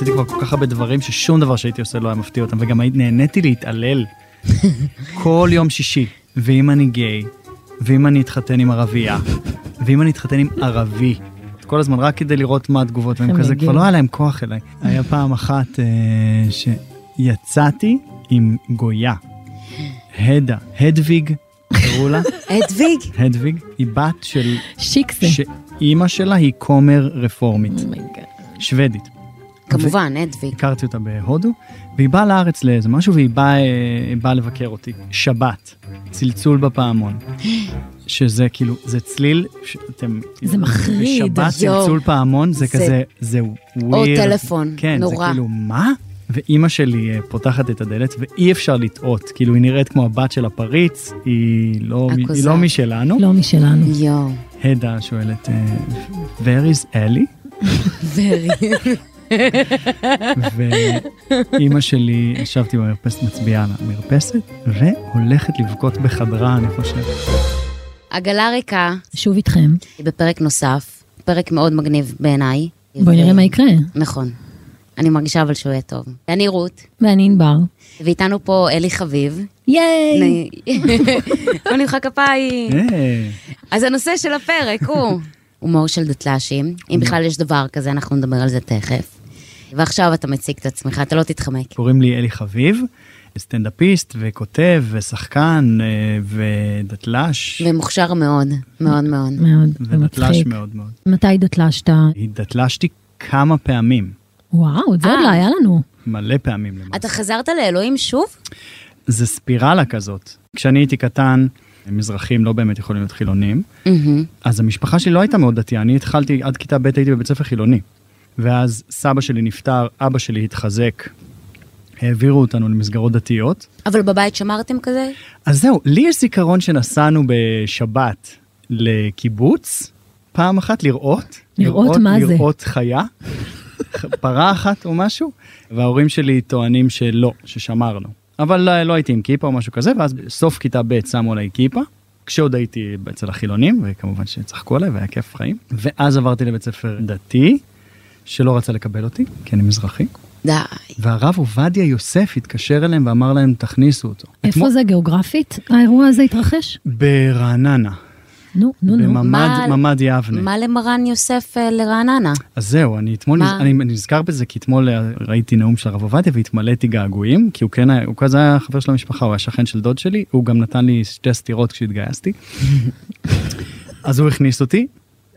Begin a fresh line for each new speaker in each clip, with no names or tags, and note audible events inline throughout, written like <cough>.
עשיתי כבר כל כך הרבה דברים ששום דבר שהייתי עושה לא היה מפתיע אותם, וגם נהניתי להתעלל <laughs> כל יום שישי. ואם אני גיי, ואם אני אתחתן עם ערבייה, ואם אני אתחתן עם ערבי. כל הזמן רק כדי לראות מה התגובות, והם
הם
כזה. כבר לא היה להם כוח אליי. היה פעם אחת אה, שיצאתי עם גויה, הדה, הדוויג, קראו לה, <laughs>
אדוויג.
הדוויג, היא בת של,
שיקסע.
שאימא שלה היא כומר רפורמית,
oh my god.
שוודית.
כמובן, אדוויג.
הכרתי אותה בהודו, והיא באה לארץ לאיזה משהו, והיא באה, אה, באה לבקר אותי. שבת, צלצול בפעמון. שזה כאילו, זה צליל, שאתם...
זה מחריד.
בשבת
יואו.
צלצול פעמון, זה
זה-
כזה, זה ווירד.
או טלפון,
כן,
נורא.
זה כאילו, מה? ואימא שלי אה, פותחת את הדלת, ואי אפשר לטעות. כאילו, היא נראית כמו הבת של הפריץ, היא לא, היא
הכוזר.
לא משלנו.
לא משלנו.
יואו.
הדה שואלת, אה, where is Ellie? <laughs>
ורי. <laughs>
ואימא שלי, ישבתי במרפסת, מצביעה על המרפסת, והולכת לבכות בחדרה, אני חושב.
עגלה ריקה,
שוב איתכם.
היא בפרק נוסף, פרק מאוד מגניב בעיניי.
בואי נראה מה יקרה.
נכון. אני מרגישה אבל שהוא יהיה טוב. אני רות,
ואני ענבר.
ואיתנו פה אלי חביב.
ייי!
בוא <laughs> נמחא כפיים.
אה,
אז הנושא של הפרק הוא הומור של דתל"שים. אם בכלל יש דבר כזה, אנחנו נדבר על זה תכף. ועכשיו אתה מציג את עצמך, אתה לא תתחמק.
קוראים לי אלי חביב, סטנדאפיסט וכותב ושחקן אה, ודתל"ש,
ומוכשר מאוד, מאוד מאוד.
מאוד,
ודתל"ש
ומצחיק.
מאוד מאוד.
מתי דתל"שת?
התדתל"שתי כמה פעמים,
וואו, את זה עוד
אה.
לא היה לנו.
מלא פעמים למעשה.
אתה חזרת לאלוהים שוב?
זה ספירלה כזאת. כשאני הייתי קטן, מזרחים לא באמת יכולים להיות חילונים,
מהמם.
אז המשפחה שלי לא הייתה מאוד דתייה, אני התחלתי, עד כיתה ב' הייתי בבית ספר חילוני. ואז סבא שלי נפטר, אבא שלי התחזק, העבירו אותנו למסגרות דתיות.
אבל בבית שמרתם כזה?
אז זהו, לי יש זיכרון שנסענו בשבת לקיבוץ, פעם אחת לראות.
לראות מה זה?
לראות חיה, <laughs> פרה אחת או משהו, וההורים שלי טוענים שלא, ששמרנו. אבל לא, לא הייתי עם כיפה או משהו כזה, ואז בסוף כיתה ב' שמו עליי כיפה, כשעוד הייתי אצל החילונים, וכמובן שצחקו עליי והיה כיף חיים. ואז עברתי לבית ספר דתי, שלא רצה לקבל אותי, כי אני מזרחי.
די.
והרב עובדיה יוסף התקשר אליהם ואמר להם, תכניסו אותו.
איפה
אתמול-
זה גיאוגרפית האירוע הזה התרחש?
ברעננה,
נו, נו, נו.
בממ"ד
מה-
ממ"ד יבנה.
מה למרן יוסף אה, לרעננה?
אז זהו, אני אתמול,
מה?
אני, אני נזכר בזה כי אתמול אה, ראיתי נאום של הרב עובדיה והתמלאתי געגועים, כי הוא כן היה, הוא כזה היה חבר של המשפחה, הוא היה שכן של דוד שלי, הוא גם נתן לי שתי סטירות כשהתגייסתי. <laughs> אז הוא הכניס אותי,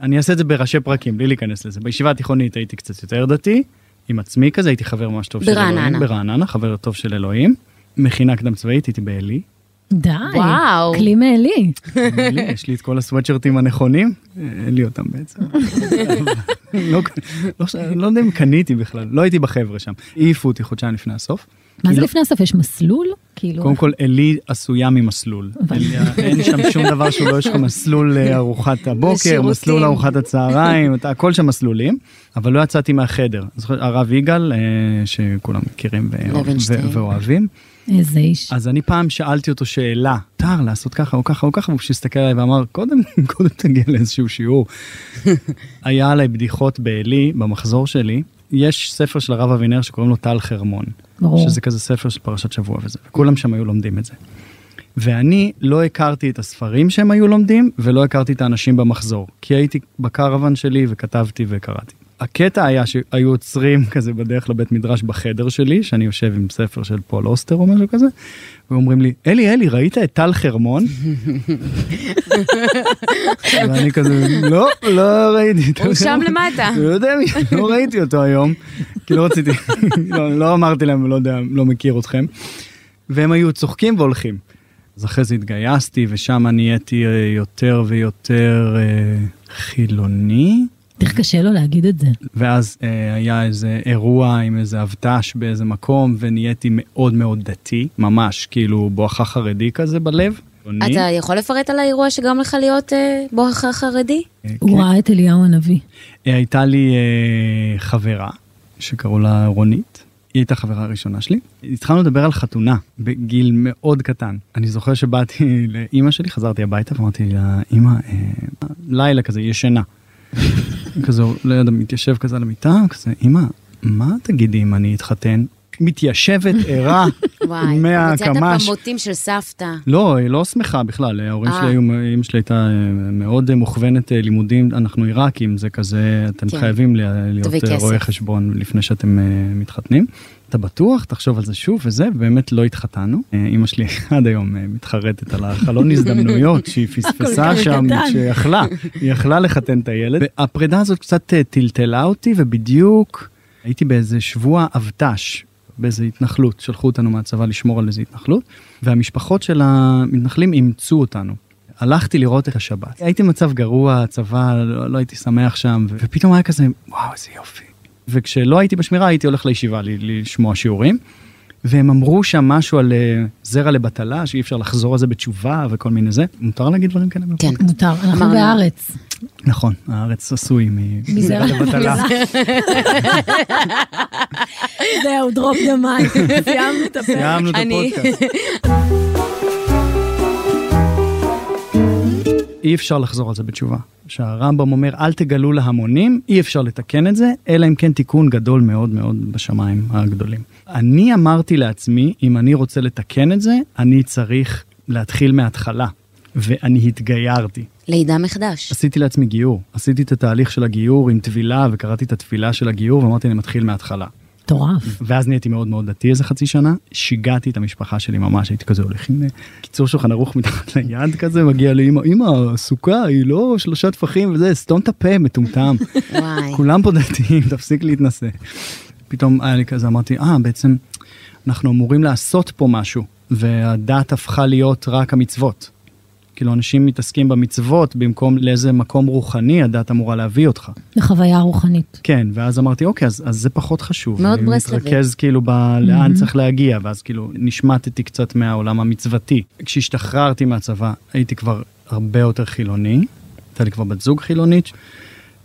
אני אעשה את זה בראשי פרקים, בלי להיכנס לזה. בישיבה התיכונית הייתי קצת יותר דתי, עם עצמי כזה, הייתי חבר ממש טוב של
ברעננה.
אלוהים, ברעננה, חבר טוב של אלוהים. מכינה קדם צבאית, הייתי בעלי.
די.
וואו.
כלי מעלי.
יש לי את כל הסוואטשרטים הנכונים, אה, אין לי אותם בעצם. <laughs> לא, לא, לא יודע אם קניתי בכלל, לא הייתי בחבר'ה שם. העיפו אותי חודשיים לפני הסוף.
מה זה
לא-
לפני הסוף? יש מסלול? כאילו...
קודם כל, עלי עשויה ממסלול. אלי- אין שם שום דבר שהוא לא, יש לך מסלול לארוחת הבוקר. מסלול לארוחת הצהריים, אתה- הכל שם מסלולים, אבל לא יצאתי מהחדר. זוכר, הרב יגאל, אה, שכולם מכירים ואוהבים,
איזה איש.
אז אני פעם שאלתי אותו שאלה, מותר לעשות ככה או ככה או ככה, והוא הסתכל עליי ואמר, קודם, קודם תגיע לאיזשהו שיעור. <laughs> היה עליי בדיחות בעלי, במחזור שלי, יש ספר של הרב אבינר שקוראים לו טל חרמון.
ברור.
שזה כזה ספר של פרשת שבוע וזה, וכולם שם היו לומדים את זה. ואני לא הכרתי את הספרים שהם היו לומדים, ולא הכרתי את האנשים במחזור, כי הייתי בקרוון שלי וכתבתי וקראתי. הקטע היה שהיו עוצרים כזה בדרך לבית מדרש בחדר שלי, שאני יושב עם ספר של פול אוסטר או משהו כזה, ואומרים לי, אלי, אלי, ראית את טל חרמון? <laughs> ואני כזה, לא, לא ראיתי. את
הוא שם
חרמון."
למטה.
לא יודע, לא ראיתי אותו היום, כי לא רציתי, <laughs> לא, לא אמרתי להם, לא יודע, לא מכיר אתכם. והם היו צוחקים והולכים. אז אחרי זה התגייסתי, ושם נהייתי יותר ויותר אה, חילוני.
איך קשה לו להגיד את זה.
ואז אה, היה איזה אירוע עם איזה אבט"ש באיזה מקום, ונהייתי מאוד מאוד דתי, ממש, כאילו בואכה חרדי כזה בלב.
אתה יכול לפרט על האירוע שגרם לך להיות אה, בואכה חרדי?
אה,
הוא
כן.
ראה את אליהו הנביא.
אה, הייתה לי אה, חברה שקראו לה רונית. היא הייתה חברה הראשונה שלי. התחלנו לדבר על חתונה בגיל מאוד קטן. אני זוכר שבאתי לאימא שלי, חזרתי הביתה ואמרתי לה, אימא, אה, לילה כזה, ישנה. כזה, לא יודע, מתיישב כזה על המיטה, כזה, אימא, מה תגידי אם אני אתחתן? מתיישבת ערה <laughs>
וואי,
מהקמ"ש.
הוצאת במוטים של סבתא.
לא, היא לא שמחה בכלל, ההורים
אה.
שלי היו, אמא שלי הייתה אה, מאוד אה, מוכוונת לימודים, אנחנו עיראקים, זה כזה, אתם
כן.
חייבים להיות. רואי חשבון לפני שאתם מתחתנים. אתה בטוח? תחשוב על זה שוב וזה, באמת לא התחתנו. אמא שלי <laughs> עד היום מתחרטת על החלון <laughs> הזדמנויות שהיא פספסה שם,
קטן.
שיכלה, היא יכלה לחתן את הילד. והפרידה הזאת קצת טלטלה אותי, ובדיוק הייתי באיזה שבוע אבט"ש. באיזה התנחלות, שלחו אותנו מהצבא לשמור על איזה התנחלות, והמשפחות של המתנחלים אימצו אותנו. הלכתי לראות את השבת. הייתי במצב גרוע, הצבא, לא, לא הייתי שמח שם, ו- ופתאום היה כזה, וואו, איזה יופי. וכשלא הייתי בשמירה, הייתי הולך לישיבה ל- לשמוע שיעורים, והם אמרו שם משהו על אה, זרע לבטלה, שאי אפשר לחזור על זה בתשובה וכל מיני זה. מותר להגיד דברים כאלה?
כן.
מותר, אנחנו. בארץ.
נכון, הארץ עשוי
מזרע לבטלה. <laughs> זהו, drop the mic. סיימנו את הפרק.
סיימנו את הפודקאסט. אי אפשר לחזור על זה בתשובה. שהרמב"ם אומר, אל תגלו להמונים, אי אפשר לתקן את זה, אלא אם כן תיקון גדול מאוד מאוד בשמיים הגדולים. אני אמרתי לעצמי, אם אני רוצה לתקן את זה, אני צריך להתחיל מההתחלה. ואני התגיירתי.
לידה מחדש.
עשיתי לעצמי גיור. עשיתי את התהליך של הגיור עם טבילה, וקראתי את התפילה של הגיור, ואמרתי, אני מתחיל מההתחלה.
מטורף.
ואז נהייתי מאוד מאוד דתי איזה חצי שנה, שיגעתי את המשפחה שלי ממש, הייתי כזה הולך עם אה, קיצור שולחן ערוך <laughs> מתחת ליד כזה, מגיע לאמא, אמא, הסוכה היא לא שלושה טפחים וזה, סתום את הפה, מטומטם. כולם פה דתיים, <laughs> תפסיק להתנשא. פתאום היה לי כזה, אמרתי, אה, בעצם אנחנו אמורים לעשות פה משהו, והדת הפכה להיות רק המצוות. כאילו, אנשים מתעסקים במצוות במקום לאיזה מקום רוחני הדת אמורה להביא אותך.
לחוויה רוחנית.
כן, ואז אמרתי, אוקיי, אז, אז זה פחות חשוב.
מאוד
אני
ברסלבי.
מתרכז כאילו ב... לאן צריך להגיע, ואז כאילו נשמטתי קצת מהעולם המצוותי. כשהשתחררתי מהצבא, הייתי כבר הרבה יותר חילוני, הייתה לי כבר בת זוג חילונית,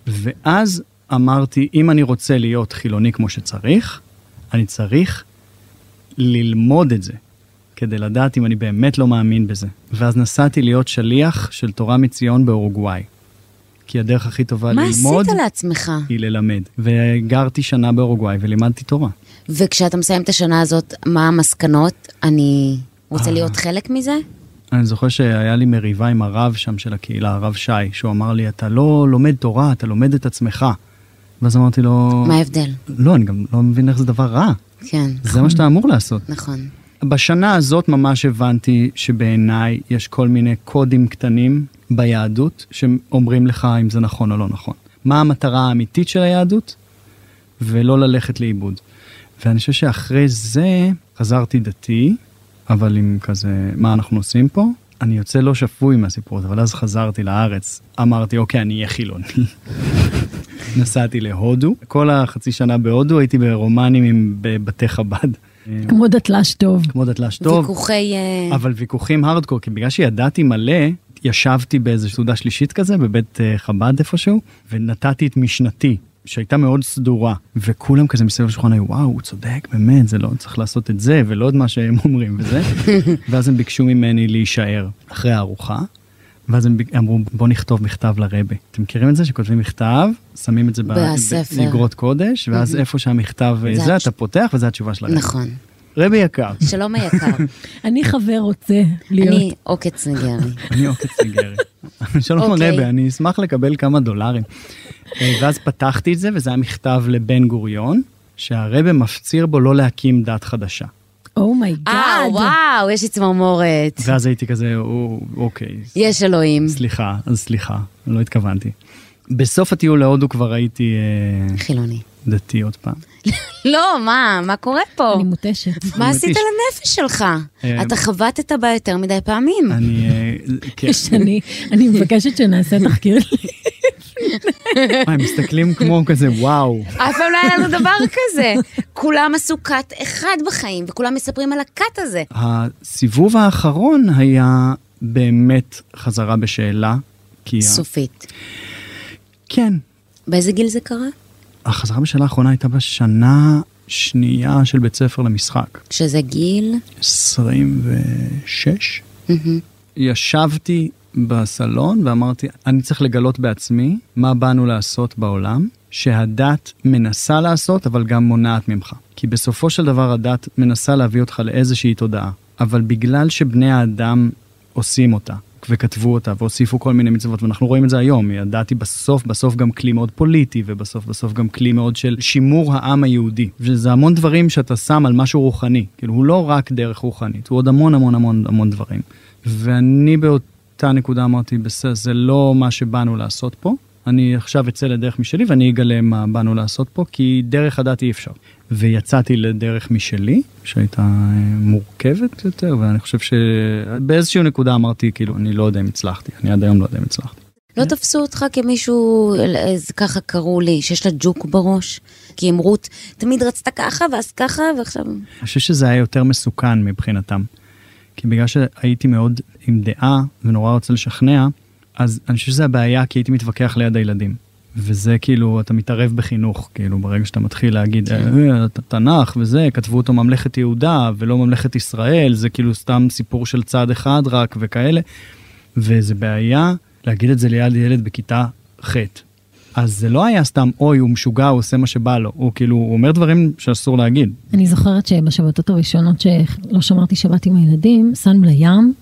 ואז אמרתי, אם אני רוצה להיות חילוני כמו שצריך, אני צריך ללמוד את זה, כדי לדעת אם אני באמת לא מאמין בזה. ואז נסעתי להיות שליח של תורה מציון באורוגוואי. כי הדרך הכי טובה
מה
ללמוד...
עשית לעצמך?
היא ללמד. וגרתי שנה באורוגוואי ולימדתי תורה.
וכשאתה מסיים את השנה הזאת, מה המסקנות? אני רוצה
אה.
להיות חלק מזה?
אני זוכר שהיה לי מריבה עם הרב שם של הקהילה, הרב שי, שהוא אמר לי, אתה לא לומד תורה, אתה לומד את עצמך. ואז אמרתי לו,
מה ההבדל?
לא, אני גם לא מבין איך זה דבר רע.
כן,
זה מה שאתה אמור לעשות.
נכון.
בשנה הזאת ממש הבנתי שבעיניי יש כל מיני קודים קטנים ביהדות שאומרים לך אם זה נכון או לא נכון. מה המטרה האמיתית של היהדות, ולא ללכת לאיבוד. ואני חושב שאחרי זה חזרתי דתי, אבל עם כזה, מה אנחנו עושים פה? אני יוצא לא שפוי מהסיפור הזה, אבל אז חזרתי לארץ, אמרתי, אוקיי, אני אהיה חילוני. <laughs> נסעתי להודו, כל החצי שנה בהודו הייתי ברומנים עם בבתי חב"ד.
כמו דתל"ש טוב.
כמו דתל"ש טוב.
ויכוחי... אה,
אבל ויכוחים הארדקור, כי בגלל שידעתי מלא, ישבתי באיזו סעודה שלישית כזה, בבית אה, חב"ד איפשהו, ונתתי את משנתי, שהייתה מאוד סדורה, וכולם כזה מסביב לשולחן היו, וואו, הוא צודק, באמת, זה לא צריך לעשות את זה, ולא את מה שהם אומרים וזה. <laughs> ואז הם ביקשו ממני להישאר אחרי הארוחה. ואז הם אמרו, בוא נכתוב מכתב לרבה. אתם מכירים את זה שכותבים מכתב, שמים את זה. באגרות קודש, ואז איפה שהמכתב אה,
זה
אתה פותח וזה התשובה של הרבה.
נכון.
רבי יקר,
שלום היקר. <laughs>
אני חבר רוצה להיות. <laughs>
אני עוקץ ניגרי.
אני <laughs> עוקץ ניגרי. שלום
אוקיי.
הרבה, אני אשמח לקבל כמה דולרים. אה, ואז פתחתי את זה, וזה היה מכתב לבן גוריון, שהרבה מפציר בו לא להקים דת חדשה.
oh my god.
אה, וואו, יש לי צמרמורת.
ואז הייתי כזה, "או, אוקיי,
יש אלוהים.
סליחה, אז סליחה, לא התכוונתי. בסוף הטיול להודו כבר הייתי אה,
חילוני.
דתי עוד פעם. <laughs>
לא, מה, מה קורה פה?
אני מותשת.
מה. עשית לנפש שלך?
אה,
אתה חבטת בה יותר מדי פעמים.
אני... אה, <laughs> כן.
אני מבקשת שנעשה תחקיר. <laughs>
אה, הם מסתכלים כמו כזה, וואו.
אף פעם לא היה לנו דבר כזה. כולם עשו קאט אחד בחיים, וכולם מספרים על הקאט הזה.
הסיבוב האחרון היה באמת חזרה בשאלה, כי... ה-
סופית.
כן,
באיזה גיל זה קרה?
החזרה בשאלה האחרונה הייתה בשנה שנייה של בית ספר למשחק.
כשזה גיל?
26.
מהמם.
ישבתי בסלון ואמרתי, אני צריך לגלות בעצמי מה באנו לעשות בעולם, שהדת מנסה לעשות, אבל גם מונעת ממך. כי בסופו של דבר הדת מנסה להביא אותך לאיזושהי תודעה, אבל בגלל שבני האדם עושים אותה, וכתבו אותה והוסיפו כל מיני מצוות ואנחנו רואים את זה היום היא בסוף בסוף גם כלי מאוד פוליטי ובסוף בסוף גם כלי מאוד של שימור העם היהודי וזה המון דברים שאתה שם על משהו רוחני כאילו הוא לא רק דרך רוחנית הוא עוד המון המון המון המון דברים ואני באותה נקודה אמרתי בסדר זה לא מה שבאנו לעשות פה אני עכשיו אצא לדרך משלי ואני אגלה מה באנו לעשות פה כי דרך הדת אי אפשר. ויצאתי לדרך משלי, שהייתה אה, מורכבת יותר, ואני חושב שבאיזושהי נקודה אמרתי, כאילו, אני לא יודע אם הצלחתי, אני עד היום לא יודע אם הצלחתי.
לא תפסו אותך כמישהו, אז ככה קראו לי, שיש לה ג'וק בראש? כי אם רות תמיד רצתה ככה, ואז ככה, ועכשיו...
אני חושב שזה היה יותר מסוכן מבחינתם. כי בגלל שהייתי מאוד עם דעה ונורא רוצה לשכנע, אז אני חושב שזה הבעיה, כי הייתי מתווכח ליד הילדים. וזה כאילו, אתה מתערב בחינוך, כאילו, ברגע שאתה מתחיל להגיד, כן. אה, תנ"ך וזה, כתבו אותו ממלכת יהודה ולא ממלכת ישראל, זה כאילו סתם סיפור של צד אחד רק וכאלה. וזה בעיה להגיד את זה ליד ילד בכיתה ח'. אז זה לא היה סתם, אוי, הוא משוגע, הוא עושה מה שבא לו. הוא כאילו, הוא אומר דברים שאסור להגיד.
אני זוכרת שבשבתות הראשונות שלא שמרתי שבת עם הילדים, נסענו לים,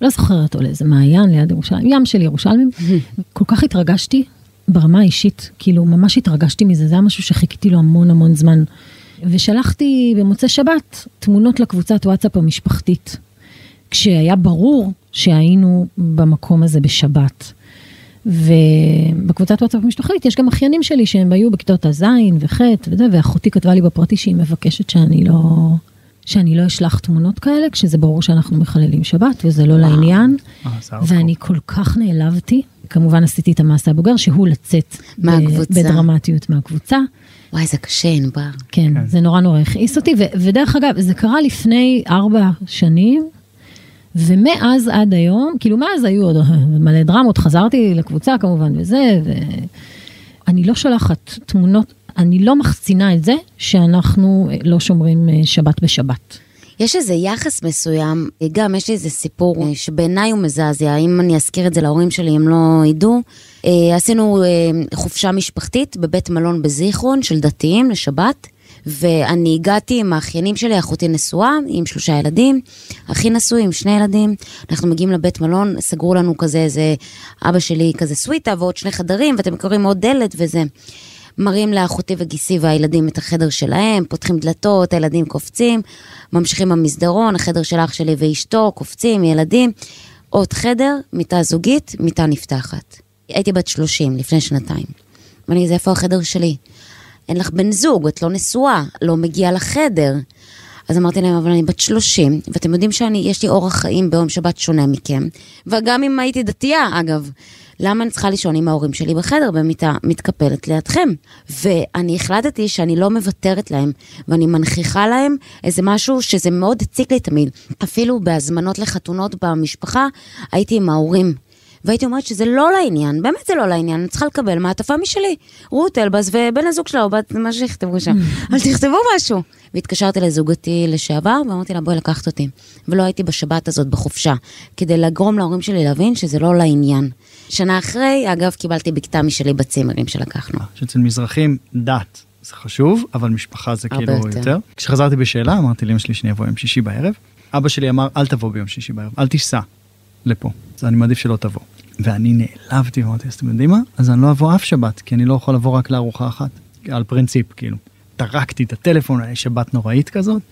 לא זוכרת, או לאיזה מעיין ליד ירושלים, ים של ירושלמים. <laughs> כל כך התרגשתי ברמה האישית, כאילו ממש התרגשתי מזה, זה היה משהו שחיכיתי לו המון המון זמן. ושלחתי במוצאי שבת תמונות לקבוצת וואטסאפ המשפחתית, כשהיה ברור שהיינו במקום הזה בשבת. ובקבוצת וואטסאפ המשפחתית יש גם אחיינים שלי שהם היו בכיתות הז' וח' וזה, ואחותי כתבה לי בפרטי שהיא מבקשת שאני לא, שאני לא אשלח תמונות כאלה, כשזה ברור שאנחנו מחללים שבת וזה לא לעניין.
אה,
ואני כל כך נעלבתי. כמובן עשיתי את המעשה הבוגר, שהוא לצאת
מהקבוצה.
בדרמטיות מהקבוצה.
וואי, זה קשה, ענבר.
כן,
כן.
זה נורא נורא הכעיס אותי, ו- ודרך אגב, זה קרה לפני ארבע שנים, ומאז עד היום, כאילו מאז היו עוד <laughs> מלא דרמות, חזרתי לקבוצה כמובן וזה, ואני לא שולחת תמונות, אני לא מחצינה את זה שאנחנו לא שומרים אה, שבת בשבת.
יש איזה יחס מסוים, גם יש לי איזה סיפור אה, שבעיניי הוא מזעזע, אם אני אזכיר את זה להורים שלי הם לא ידעו. אה, עשינו אה, חופשה משפחתית בבית מלון בזיכרון של דתיים לשבת, ואני הגעתי עם האחיינים שלי, אחותי נשואה עם שלושה ילדים, אחי נשוי עם שני ילדים, אנחנו מגיעים לבית מלון, סגרו לנו כזה איזה, אבא שלי כזה סוויטה ועוד שני חדרים, ואתם קוראים עוד דלת וזה. מראים לאחותי וגיסי והילדים את החדר שלהם, פותחים דלתות, הילדים קופצים, ממשיכים במסדרון, החדר של אח שלי ואשתו, קופצים, ילדים. עוד חדר, מיטה זוגית, מיטה נפתחת. הייתי בת 30 לפני שנתיים. ואני, זה איפה החדר שלי? אין לך בן זוג, את לא נשואה, לא מגיעה לחדר. אז אמרתי להם, אבל אני בת 30, ואתם יודעים שיש לי אורח חיים ביום שבת שונה מכם, וגם אם הייתי דתייה, אגב. למה אני צריכה לישון עם ההורים שלי בחדר במיטה מתקפלת לידכם? ואני החלטתי שאני לא מוותרת להם, ואני מנכיחה להם איזה משהו שזה מאוד הציק לי תמיד. אפילו בהזמנות לחתונות במשפחה, הייתי עם ההורים. והייתי אומרת שזה לא לעניין, באמת זה לא לעניין, אני צריכה לקבל מעטפה משלי. רות אלבז ובן הזוג שלה, או בת, מה שיכתבו שם, <laughs> אבל תכתבו משהו. והתקשרתי לזוגתי לשעבר, ואמרתי לה, בואי לקחת אותי. ולא הייתי בשבת הזאת בחופשה, כדי לגרום להורים שלי להבין שזה לא לעניין. שנה אחרי, אגב, קיבלתי בקתה משלי בצימרים שלקחנו.
שאצל מזרחים דת זה חשוב, אבל משפחה זה כאילו
יותר.
יותר. כשחזרתי בשאלה, אמרתי לאמא שלי שאני אבוא יום שישי בערב. אבא שלי אמר, אל תבוא ביום שישי בערב, אל תיסע לפה. אז אני מעדיף שלא תבוא. ואני נעלבתי ואמרתי, אז אתם יודעים מה? אז אני לא אבוא אף שבת, כי אני לא יכול לבוא רק לארוחה אחת. על פרינציפ, כאילו. טרקתי את הטלפון, היה שבת נוראית כזאת.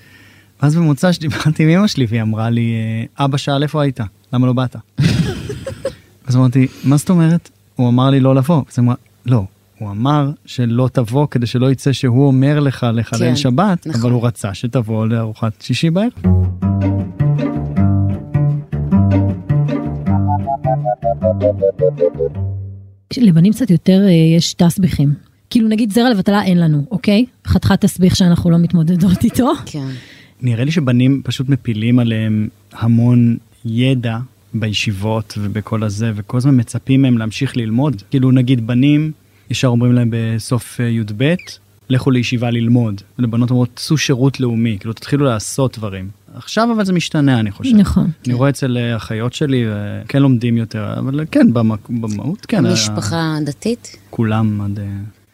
ואז במוצא שדיברתי עם אמא שלי, והיא אמרה לי, "אה, אבא שאל איפה היית? למה לא באת? <laughs> אז אמרתי, מה זאת אומרת? הוא אמר לי לא לבוא. אז אמרה, לא, הוא אמר שלא תבוא כדי שלא יצא שהוא אומר לך לחלל
כן,
שבת,
נכון.
אבל הוא רצה שתבוא לארוחת שישי בערב.
לבנים קצת יותר אה, יש תסביכים. כאילו נגיד זרע לבטלה אין לנו, אוקיי? חתיכת תסביך שאנחנו לא מתמודדות איתו.
כן.
נראה לי שבנים פשוט מפילים עליהם המון ידע בישיבות ובכל הזה, וכל הזמן מצפים מהם להמשיך ללמוד. כאילו נגיד בנים, ישר אומרים להם בסוף אה, י"ב, לכו לישיבה ללמוד. ולבנות אומרות, עשו שירות לאומי, כאילו תתחילו לעשות דברים. עכשיו אבל זה משתנה, אני חושב.
נכון.
אני רואה אצל אה, אחיות שלי, אה, כן לומדים יותר, אבל כן, במק- במהות, כן.
משפחה דתית?
כולם עד... אה,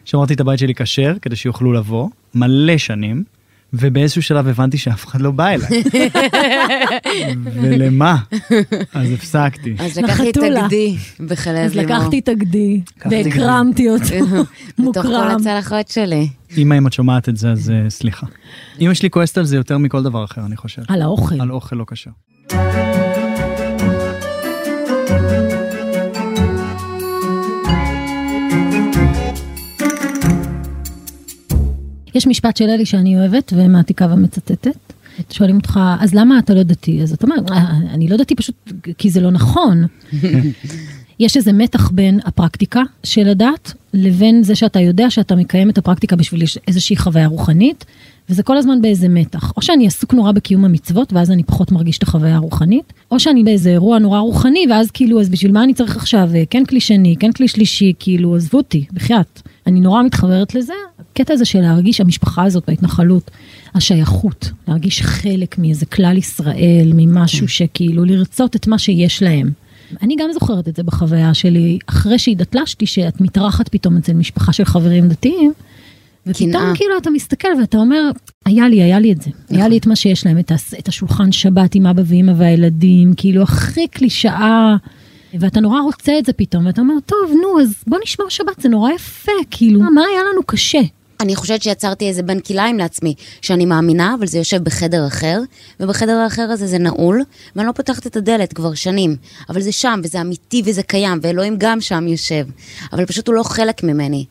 שמרתי את הבית שלי כשר, כדי שיוכלו לבוא, מלא שנים, ובאיזשהו שלב הבנתי שאף אחד לא בא אליי. <laughs> ולמה? אז הפסקתי.
אז לקחתי את. הגדי בחלב
אז
לימור.
לקחתי את הגדי. והקרמתי אותו,
בתוך כל <laughs>
מוקרם.
הצלחות שלי.
אמא, אם את שומעת את זה, אז אה, סליחה. אמא שלי כועסת על זה יותר מכל דבר אחר, אני חושב.
על האוכל.
על אוכל לא כשר.
יש משפט של אלי שאני אוהבת ומעתיקה ומצטטת. שואלים אותך, אז למה אתה לא דתי? אז אתה אומר, "אה, אני לא דתי פשוט כי זה לא נכון. <laughs> יש איזה מתח בין הפרקטיקה של הדת לבין זה שאתה יודע שאתה מקיים את הפרקטיקה בשביל איזושהי חוויה רוחנית, וזה כל הזמן באיזה מתח. או שאני עסוק נורא בקיום המצוות, ואז אני פחות מרגיש את החוויה הרוחנית, או שאני באיזה אירוע נורא רוחני, ואז כאילו, אז בשביל מה אני צריך עכשיו, אה, כן כלי שני, כן כלי שלישי, כאילו, עזבו אותי, בחייאת. אני נורא מתחברת לזה. הקטע הזה של להרגיש המשפחה הזאת בהתנחלות, השייכות, להרגיש חלק מאיזה כלל ישראל, ממשהו שכאילו לרצות את מה שיש להם. אני גם זוכרת את זה בחוויה שלי, אחרי שהתדתלשתי, שאת מתארחת פתאום אצל משפחה של חברים דתיים, ופתאום
קנאה.
כאילו אתה מסתכל ואתה אומר, היה לי, היה לי את זה. היה לי את מה שיש להם, את, הס- את השולחן שבת עם אבא ואמא והילדים, כאילו הכי קלישאה, ואתה נורא רוצה את זה פתאום, ואתה אומר, טוב, נו, אז בוא נשמור שבת, זה נורא יפה, כאילו, מה היה לנו קשה?
אני חושבת שיצרתי איזה בין כליים לעצמי, שאני מאמינה, אבל זה יושב בחדר אחר, ובחדר האחר הזה זה נעול, ואני לא פותחת את הדלת כבר שנים. אבל זה שם, וזה אמיתי וזה קיים, ואלוהים גם שם יושב. אבל פשוט הוא לא חלק ממני.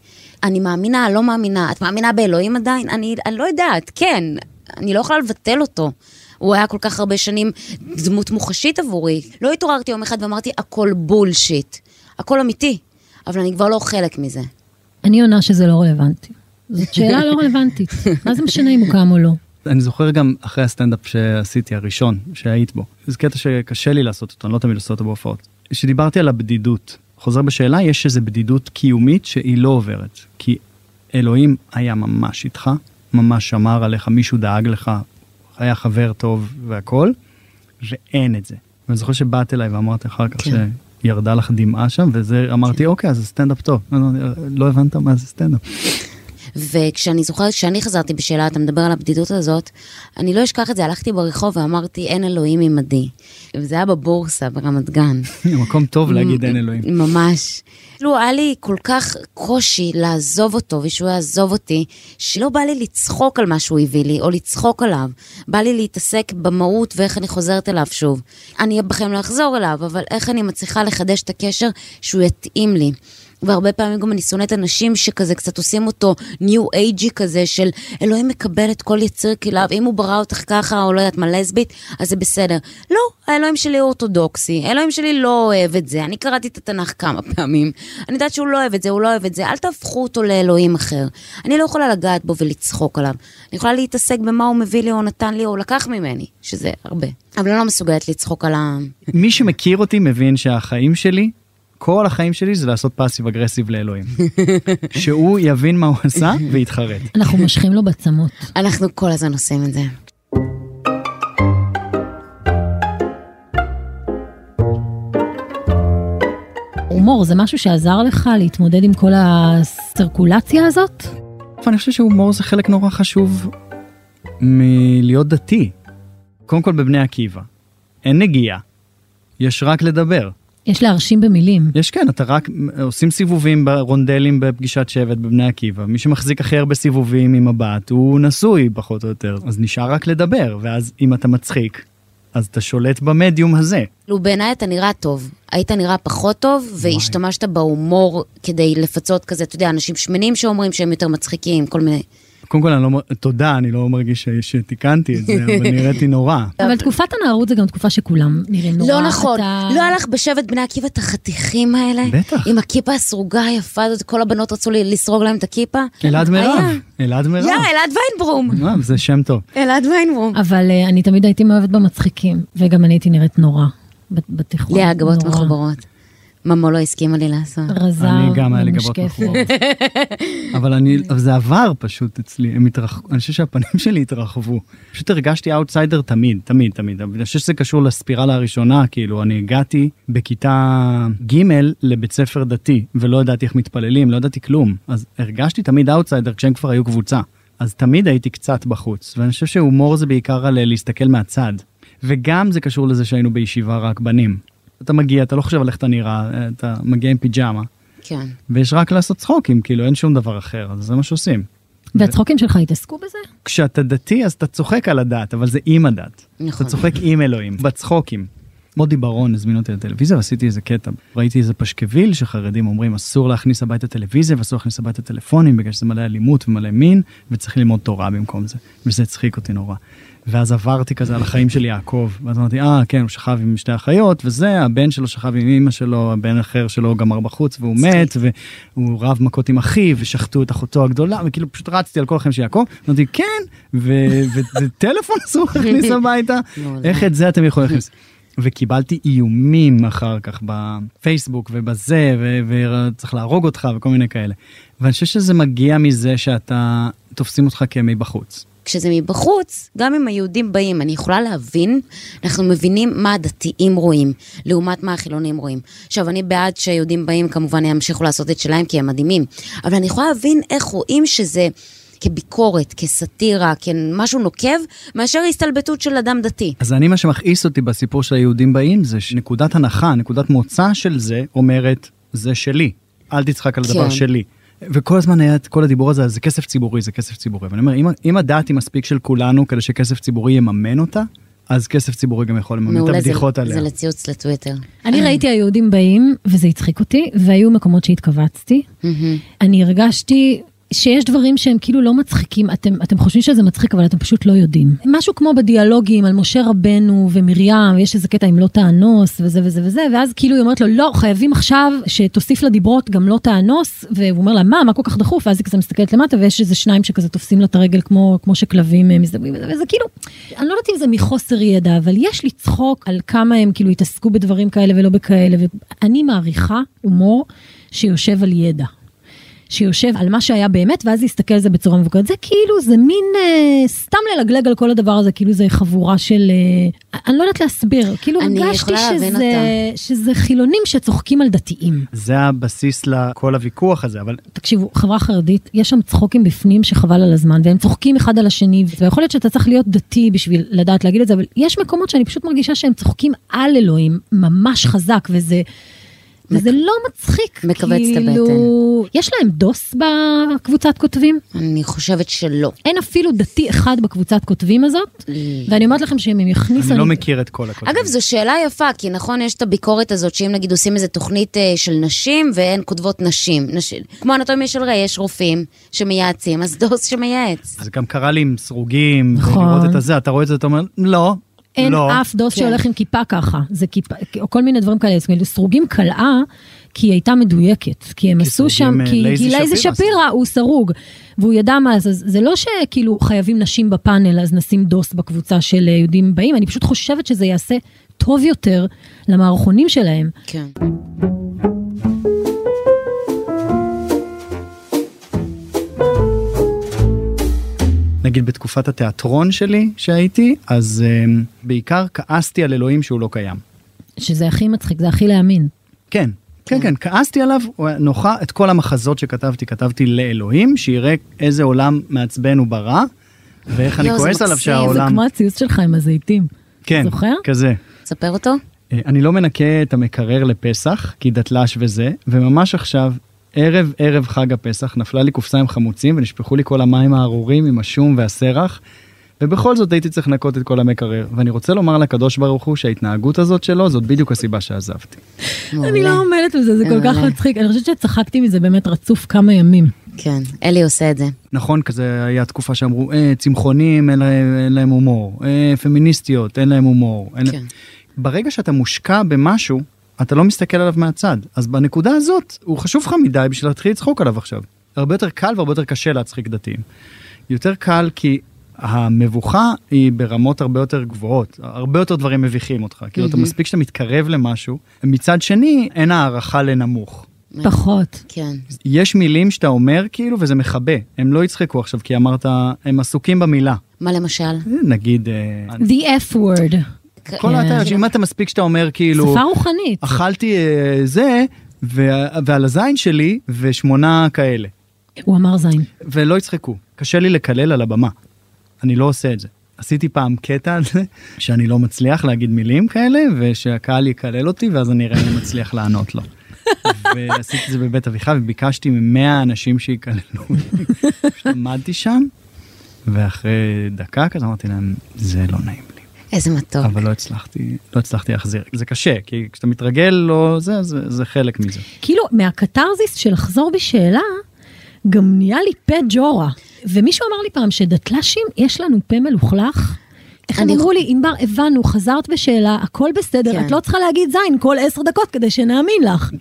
אני מאמינה, לא מאמינה. את מאמינה באלוהים עדיין? אני, אני לא יודעת, כן. אני לא יכולה לבטל אותו. הוא היה כל כך הרבה שנים דמות מוחשית עבורי. לא התעוררתי יום אחד ואמרתי, הכל בולשיט. הכל אמיתי. אבל אני כבר לא חלק מזה.
אני עונה שזה לא רלוונטי. זאת שאלה לא רלוונטית. מה זה משנה אם הוא קם או לא?
אני זוכר גם אחרי הסטנדאפ שעשיתי, הראשון, שהיית בו. זה קטע שקשה לי לעשות אותו, אני לא תמיד עושה אותו בהופעות. כשדיברתי על הבדידות, חוזר בשאלה, יש איזו בדידות קיומית שהיא לא עוברת. כי אלוהים היה ממש איתך, ממש שמר עליך, מישהו דאג לך, היה חבר טוב והכל, ואין את זה. ואני זוכר שבאת אליי ואמרת אחר כך
כן.
שירדה לך דמעה שם, וזה, אמרתי, אוקיי, אז זה סטנדאפ טוב. לא, לא, לא הבנת מה זה סטנדאפ.
וכשאני זוכרת, כשאני חזרתי בשאלה, אתה מדבר על הבדידות הזאת, אני לא אשכח את זה, הלכתי ברחוב ואמרתי, אין אלוהים עמדי. וזה היה בבורסה ברמת גן. <laughs>
מקום טוב להגיד אין אלוהים.
ממש. כאילו, היה לי כל כך קושי לעזוב אותו ושהוא יעזוב אותי, שלא בא לי לצחוק על מה שהוא הביא לי, או לצחוק עליו. בא לי להתעסק במהות ואיך אני חוזרת אליו שוב. אני בחיים לא אחזור אליו, אבל איך אני מצליחה לחדש את הקשר שהוא יתאים לי. והרבה פעמים גם אני שונאת אנשים שכזה קצת עושים אותו ניו אייג'י כזה של אלוהים מקבל את כל יציר כליו, אם הוא ברא אותך ככה או לא יודעת מה לסבית, אז זה בסדר. לא, האלוהים שלי הוא אורתודוקסי, האלוהים שלי לא אוהב את זה, אני קראתי את התנ"ך כמה פעמים, אני יודעת שהוא לא אוהב את זה, הוא לא אוהב את זה, אל תהפכו אותו לאלוהים אחר. אני לא יכולה לגעת בו ולצחוק עליו, אני יכולה להתעסק במה הוא מביא לי או נתן לי או לקח ממני, שזה הרבה. אבל אני לא מסוגלת לצחוק על ה...
מי שמכיר אותי מבין שהחיים שלי, כל החיים שלי זה לעשות פאסיב אגרסיב לאלוהים. <laughs> שהוא יבין מה הוא עשה ויתחרט.
אנחנו מושכים לו בצמות.
אנחנו כל הזמן עושים את זה.
הומור זה משהו שעזר לך להתמודד עם כל הסרקולציה הזאת?
ואני חושב שהומור זה חלק נורא חשוב מלהיות דתי. קודם כל בבני עקיבא, אין נגיעה, יש רק לדבר.
יש להרשים במילים.
יש כן, אתה רק עושים סיבובים ברונדלים בפגישת שבט בבני עקיבא. מי שמחזיק הכי הרבה סיבובים עם מבט הוא נשוי פחות או יותר. אז נשאר רק לדבר, ואז אם אתה מצחיק, אז אתה שולט במדיום הזה.
כאילו בעיניי אתה נראה טוב. היית נראה פחות טוב, והשתמשת בהומור כדי לפצות כזה, אתה יודע, אנשים שמנים שאומרים שהם יותר מצחיקים, כל מיני...
קודם כל, אני לא, תודה, אני לא מרגיש ש- שתיקנתי את זה, אבל נראיתי נורא. <laughs>
אבל תקופת הנערות זה גם תקופה שכולם נראים נורא.
לא נכון,
אתה-
לא היה לך בשבט בני עקיבא את החתיכים האלה?
בטח.
עם הכיפה הסרוגה היפה הזאת, כל הבנות רצו לסרוג להם את הכיפה?
אלעד מירב. אלעד מירב.
יא, אלעד ויינברום.
זה שם טוב.
אלעד ויינברום.
אבל אה, אני תמיד הייתי מאוהבת במצחיקים, וגם אני הייתי נראית נורא בתיכון.
לי היה גבות. מחוברות. אימא לא הסכימה לי לעשות.
רזה
אני גם היה לי גבות. מכוערות. אבל אני, זה עבר פשוט אצלי, הם התרחקו, אני חושב שהפנים שלי התרחבו. פשוט הרגשתי אאוטסיידר תמיד, תמיד, תמיד. אני חושב שזה קשור לספירלה הראשונה, כאילו, אני הגעתי בכיתה ג' לבית ספר דתי, ולא ידעתי איך מתפללים, לא ידעתי כלום. אז הרגשתי תמיד אאוטסיידר כשהם כבר היו קבוצה. אז תמיד הייתי קצת בחוץ, ואני חושב שהומור זה בעיקר על אה, להסתכל מהצד. וגם זה קשור לזה שהיינו בישיבה רק בנים. אתה מגיע, אתה לא חושב על איך אתה נראה, אה, אתה מגיע עם פיג'מה.
כן.
ויש רק לעשות צחוקים, כאילו אין שום דבר אחר, אז זה מה שעושים.
והצחוקים שלך התעסקו בזה?
כשאתה דתי אז אתה צוחק על הדת, אבל זה עם הדת.
נכון.
אתה צוחק עם אלוהים, בצחוקים. מודי ברון הזמין אותי לטלוויזיה ועשיתי איזה קטע. ראיתי איזה פשקוויל שחרדים אומרים אסור להכניס הביתה טלוויזיה ואסור להכניס הביתה טלפונים בגלל שזה מלא אלימות ומלא מין וצריך ללמוד תורה במקום זה. וזה הצחיק אותי נורא. ואז עברתי כזה על החיים של יעקב, ואז אמרתי, אה, כן, הוא שכב עם שתי אחיות, וזה, הבן שלו שכב עם אמא שלו, הבן אחר שלו גמר בחוץ, והוא מת, והוא רב מכות עם אחיו, ושחטו את אחותו הגדולה, וכאילו פשוט רצתי על כל החיים של יעקב, אמרתי, כן, וטלפון אסור להכניס <laughs> הביתה,
מעולה.
איך את זה אתם יכולים להכניס? וקיבלתי איומים אחר כך בפייסבוק ובזה, ו- וצריך להרוג אותך וכל מיני כאלה. ואני חושב שזה מגיע מזה שאתה, תופסים אותך כמבחוץ.
כשזה מבחוץ, גם אם היהודים באים, אני יכולה להבין, אנחנו מבינים מה הדתיים רואים, לעומת מה החילונים רואים. עכשיו, אני בעד שהיהודים באים, כמובן ימשיכו לעשות את שלהם, כי הם מדהימים, אבל אני יכולה להבין איך רואים שזה כביקורת, כסאטירה, כמשהו נוקב, מאשר הסתלבטות של אדם דתי.
אז אני, מה שמכעיס אותי בסיפור של היהודים באים, זה שנקודת הנחה, נקודת מוצא של זה, אומרת, זה שלי. אל תצחק על
כן.
שלי. וכל הזמן היה את כל הדיבור הזה, זה כסף ציבורי, זה כסף ציבורי. ואני אומר, אם, אם הדת היא מספיק של כולנו כדי שכסף ציבורי יממן אותה, אז כסף ציבורי גם יכול לממן את
מעולה, זה,
הבדיחות עליה.
זה לציוץ לטוויטר.
אני ראיתי היהודים באים, וזה הצחיק אותי, והיו מקומות שהתכווצתי. אני הרגשתי שיש דברים שהם כאילו לא מצחיקים, אתם, אתם חושבים שזה מצחיק, אבל אתם פשוט לא יודעים. משהו כמו בדיאלוגים על משה רבנו ומרים, ויש איזה קטע עם לא תאנוס, וזה וזה וזה, ואז כאילו היא אומרת לו, לא, חייבים עכשיו שתוסיף לדיברות גם לא תאנוס, והוא אומר לה, מה, מה כל כך דחוף? ואז היא כזה מסתכלת למטה, ויש איזה שניים שכזה תופסים לה את הרגל כמו, כמו שכלבים אה, מזדברים, וזה, וזה כאילו, אני לא יודעת אם זה מחוסר ידע, אבל יש לצחוק על כמה הם כאילו התעסקו בדברים כאלה ולא בכאלה, ואני מעריכה הומור שיושב על ידע. שיושב על מה שהיה באמת, ואז להסתכל על זה בצורה מבוקרת. זה כאילו, זה מין אה, סתם ללגלג על כל הדבר הזה, כאילו זה חבורה של... אה, אני לא יודעת להסביר, כאילו
אני
הרגשתי שזה. שזה חילונים שצוחקים על דתיים.
זה הבסיס לכל הוויכוח הזה, אבל
תקשיבו, חברה חרדית, יש שם צחוקים בפנים שחבל על הזמן, והם צוחקים אחד על השני, ויכול להיות שאתה צריך להיות דתי בשביל לדעת להגיד את זה, אבל יש מקומות שאני פשוט מרגישה שהם צוחקים על אלוהים, ממש חזק, וזה... וזה לא מצחיק,
מכווץ את
כאילו, יש להם דוס בקבוצת כותבים?
אני חושבת שלא.
אין אפילו דתי אחד בקבוצת כותבים הזאת, ואני אומרת לכם שאם הם יכניסו...
אני לא מכיר את כל הכותבים.
אגב, זו שאלה יפה, כי נכון, יש את הביקורת הזאת, שאם נגיד עושים איזה תוכנית אה, של נשים ואין כותבות נשים. נשים. כמו אנטומיה של ריי, יש רופאים שמייעצים, אז דוס שמייעץ.
זה גם קרה לי עם סרוגים,
נכון.
לראות את הזה, אתה רואה את זה, אתה אומר, לא,
אין
לא.
אף דוס
כן.
שהולך עם כיפה ככה, זה כיפה, או כל מיני דברים כאלה, זאת אומרת, סרוגים קלעה, כי היא הייתה מדויקת, כי הם
כי
עשו שם,
אה,
כי
לייזי שפירא
שפירא הוא סרוג, והוא ידע מה זה, אז זה לא שכאילו חייבים נשים בפאנל, אז נשים דוס בקבוצה של אה, יהודים באים, אני פשוט חושבת שזה יעשה טוב יותר למערכונים שלהם.
כן.
נגיד בתקופת התיאטרון שלי שהייתי, אז um, בעיקר כעסתי על אלוהים שהוא לא קיים.
שזה הכי מצחיק, זה הכי להאמין.
כן, כן, כן, כעסתי עליו, הוא היה נוחה, את כל המחזות שכתבתי, כתבתי לאלוהים, שיראה איזה עולם מעצבן הוא ברא, ואיך אני
זה
כועס עליו
מקסים,
זה
שהעולם...
כמו הציוץ שלך עם הזיתים.
כן,
זוכר?
כזה.
ספר אותו.
אה, אני לא מנקה את המקרר לפסח, כי דתל"ש וזה, וממש עכשיו, ערב ערב חג הפסח, נפלה לי קופסה עם חמוצים ונשפכו לי כל המים הארורים עם השום והסרח, ובכל זאת הייתי צריך לנקות את כל המקרר. ואני רוצה לומר לקדוש ברוך הוא שההתנהגות הזאת שלו, זאת בדיוק הסיבה שעזבתי.
אני לא עומדת בזה, זה כל כך. מצחיק. אני חושבת שצחקתי מזה באמת רצוף כמה ימים.
כן, אלי עושה את זה.
נכון, כזה היה תקופה שאמרו, אה, צמחונים, אין להם, אין להם הומור, אה, פמיניסטיות, אין להם הומור. אין...
כן.
ברגע שאתה מושקע במשהו, אתה לא מסתכל עליו מהצד. אז בנקודה הזאת, הוא חשוב לך מדי בשביל להתחיל לצחוק עליו עכשיו. הרבה יותר קל והרבה יותר קשה להצחיק דתיים. יותר קל כי המבוכה היא ברמות הרבה יותר גבוהות, הרבה יותר דברים מביכים אותך. כאילו, אתה. מספיק שאתה מתקרב למשהו, מצד שני, אין הערכה לנמוך.
פחות.
כן.
יש מילים שאתה אומר כאילו וזה מכבה, הם לא יצחקו עכשיו כי אמרת, הם עסוקים במילה.
מה למשל?
נגיד, אה,
The F word.
כל
כן.
אתה, שאם אתה מספיק שאתה אומר כאילו,
שפה רוחנית.
אכלתי אה, זה, ועל הזין שלי, ושמונה כאלה.
הוא אמר זין.
ולא יצחקו, קשה לי לקלל על הבמה. אני לא עושה את זה. עשיתי פעם קטע על זה, <laughs> שאני לא מצליח להגיד מילים כאלה, ושהקהל יקלל אותי, ואז אני אראה אם מצליח לענות לו. <laughs> ועשיתי את זה בבית אביחי, וביקשתי ממאה אנשים שיקללו. פשוט <laughs> עמדתי שם, ואחרי דקה כזה אמרתי להם, זה לא נעים.
איזה מתוק.
אבל לא הצלחתי, לא הצלחתי להחזיר. זה קשה, כי כשאתה מתרגל, לא, זה, זה, זה חלק מזה.
כאילו, מהקתרזיס של לחזור בשאלה, גם נהיה לי פה ג'ורה. ומישהו אמר לי פעם שדתל"שים, יש לנו פה מלוכלך. איך הם אמרו לי, ענבר, הבנו, חזרת בשאלה, הכל בסדר,
כן.
את לא צריכה להגיד זין כל עשר דקות כדי שנאמין לך.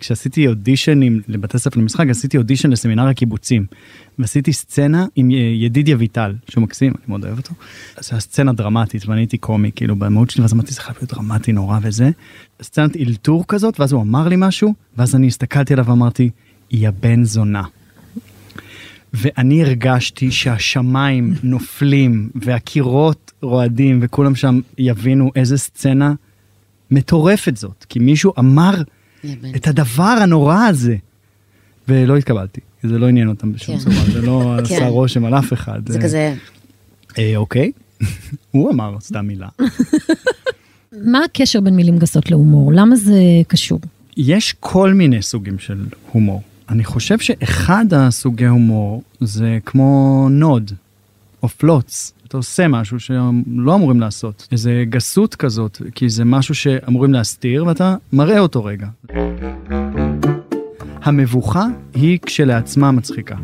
כשעשיתי אודישנים לבתי ספר למשחק, עשיתי אודישן לסמינר הקיבוצים. ועשיתי סצנה עם ידידיה ויטל, שהוא מקסים, אני מאוד אוהב אותו. זו הייתה סצנה דרמטית, ואני הייתי קומי, כאילו, במהות שלי, ואז אמרתי, זה חייב להיות דרמטי נורא וזה. סצנת אלתור כזאת, ואז הוא אמר לי משהו, ואז אני הסתכלתי עליו ואמרתי, יא בן זונה. ואני הרגשתי שהשמיים נופלים, והקירות רועדים, וכולם שם יבינו איזה סצנה מטורפת זאת. כי מישהו אמר את הדבר הנורא הזה. ולא התקבלתי, זה לא עניין אותם בשום
כן.
צורה, זה לא <laughs>
כן.
עשה רושם על אף אחד.
זה כזה,
אה, אוקיי, <laughs> הוא אמר סתם מילה. <laughs>
מה הקשר בין מילים גסות להומור? למה זה קשור?
יש כל מיני סוגים של הומור. אני חושב שאחד הסוגי הומור זה כמו נוד או פלוץ. אתה עושה משהו שלא אמורים לעשות, איזה גסות כזאת, כי זה משהו שאמורים להסתיר ואתה מראה אותו רגע. המבוכה היא כשלעצמה מצחיקה.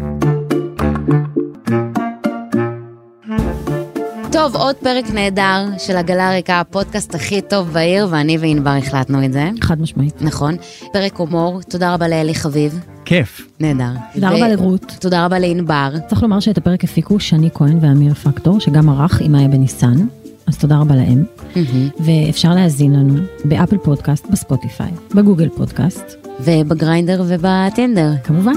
טוב, עוד פרק נהדר של עגלה ריקה, הפודקאסט הכי טוב בעיר, ואני וענבר החלטנו את זה.
חד משמעית.
נכון. פרק הומור, תודה רבה לאלי חביב,
כיף.
נהדר.
תודה
ו-
רבה לרות.
תודה רבה לענבר.
צריך לומר שאת הפרק הפיקו שני כהן ואמיר פקטור, שגם ערך עם מאיה בניסן, אז תודה רבה להם.
מהמם.
ואפשר להאזין לנו באפל פודקאסט, בספוטיפיי, בגוגל פודקאסט,
ובגריינדר ובטינדר.
כמובן.